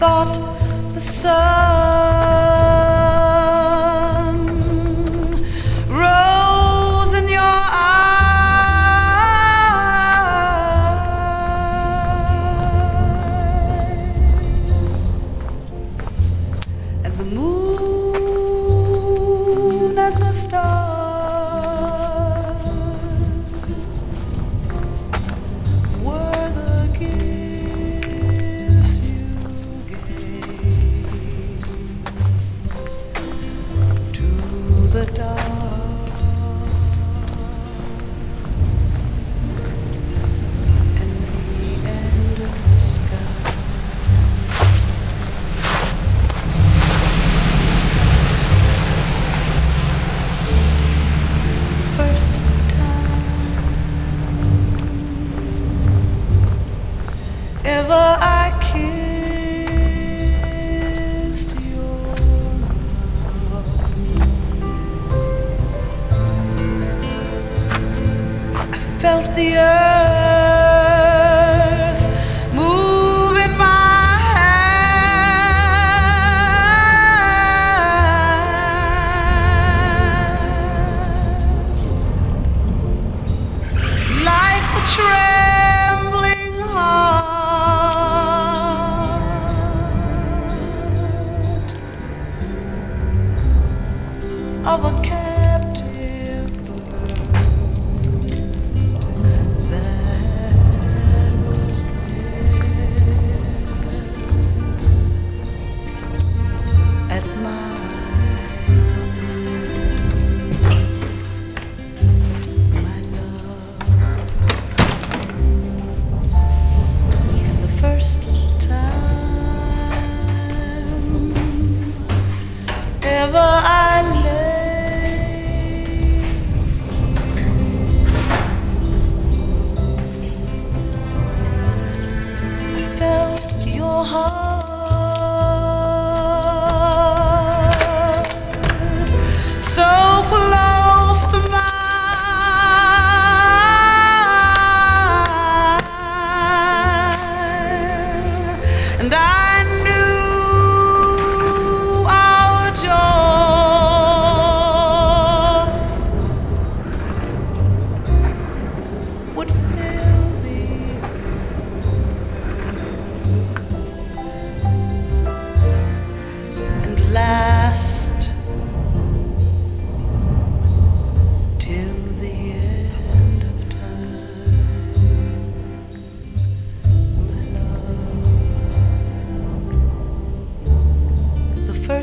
thought the sun.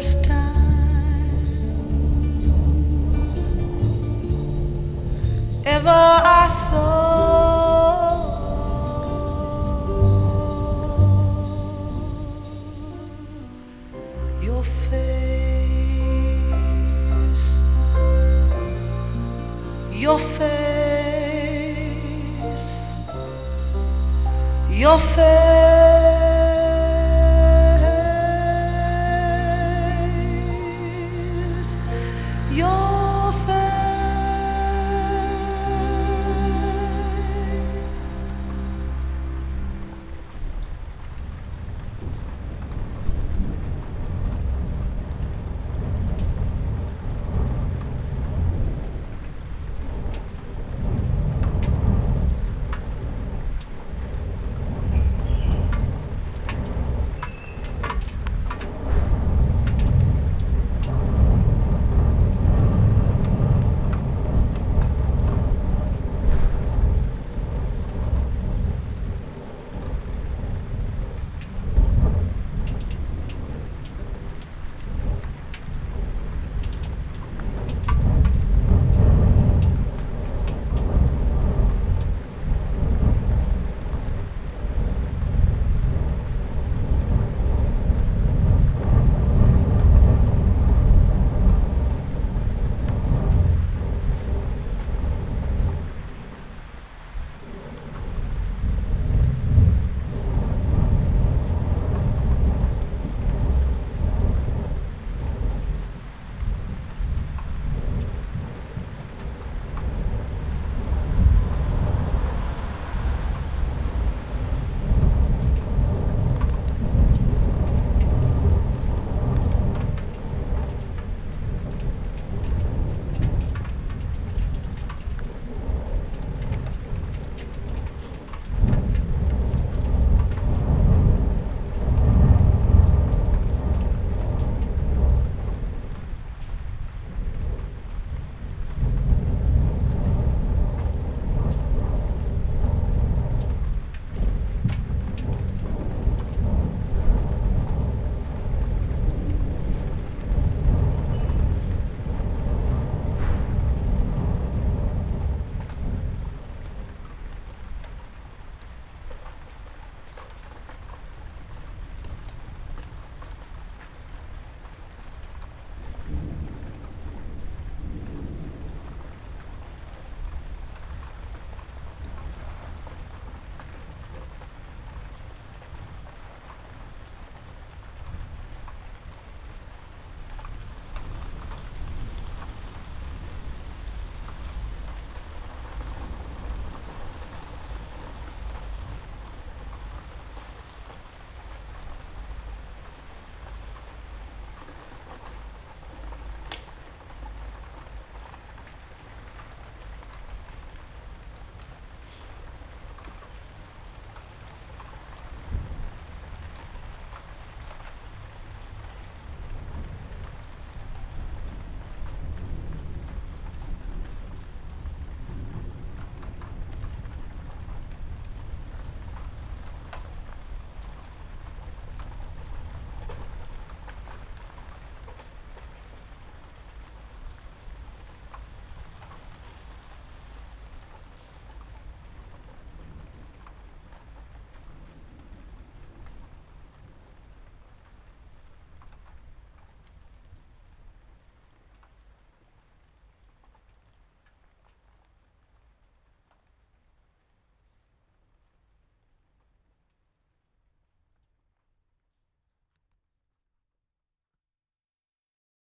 first time ever I saw your face, your face, your face.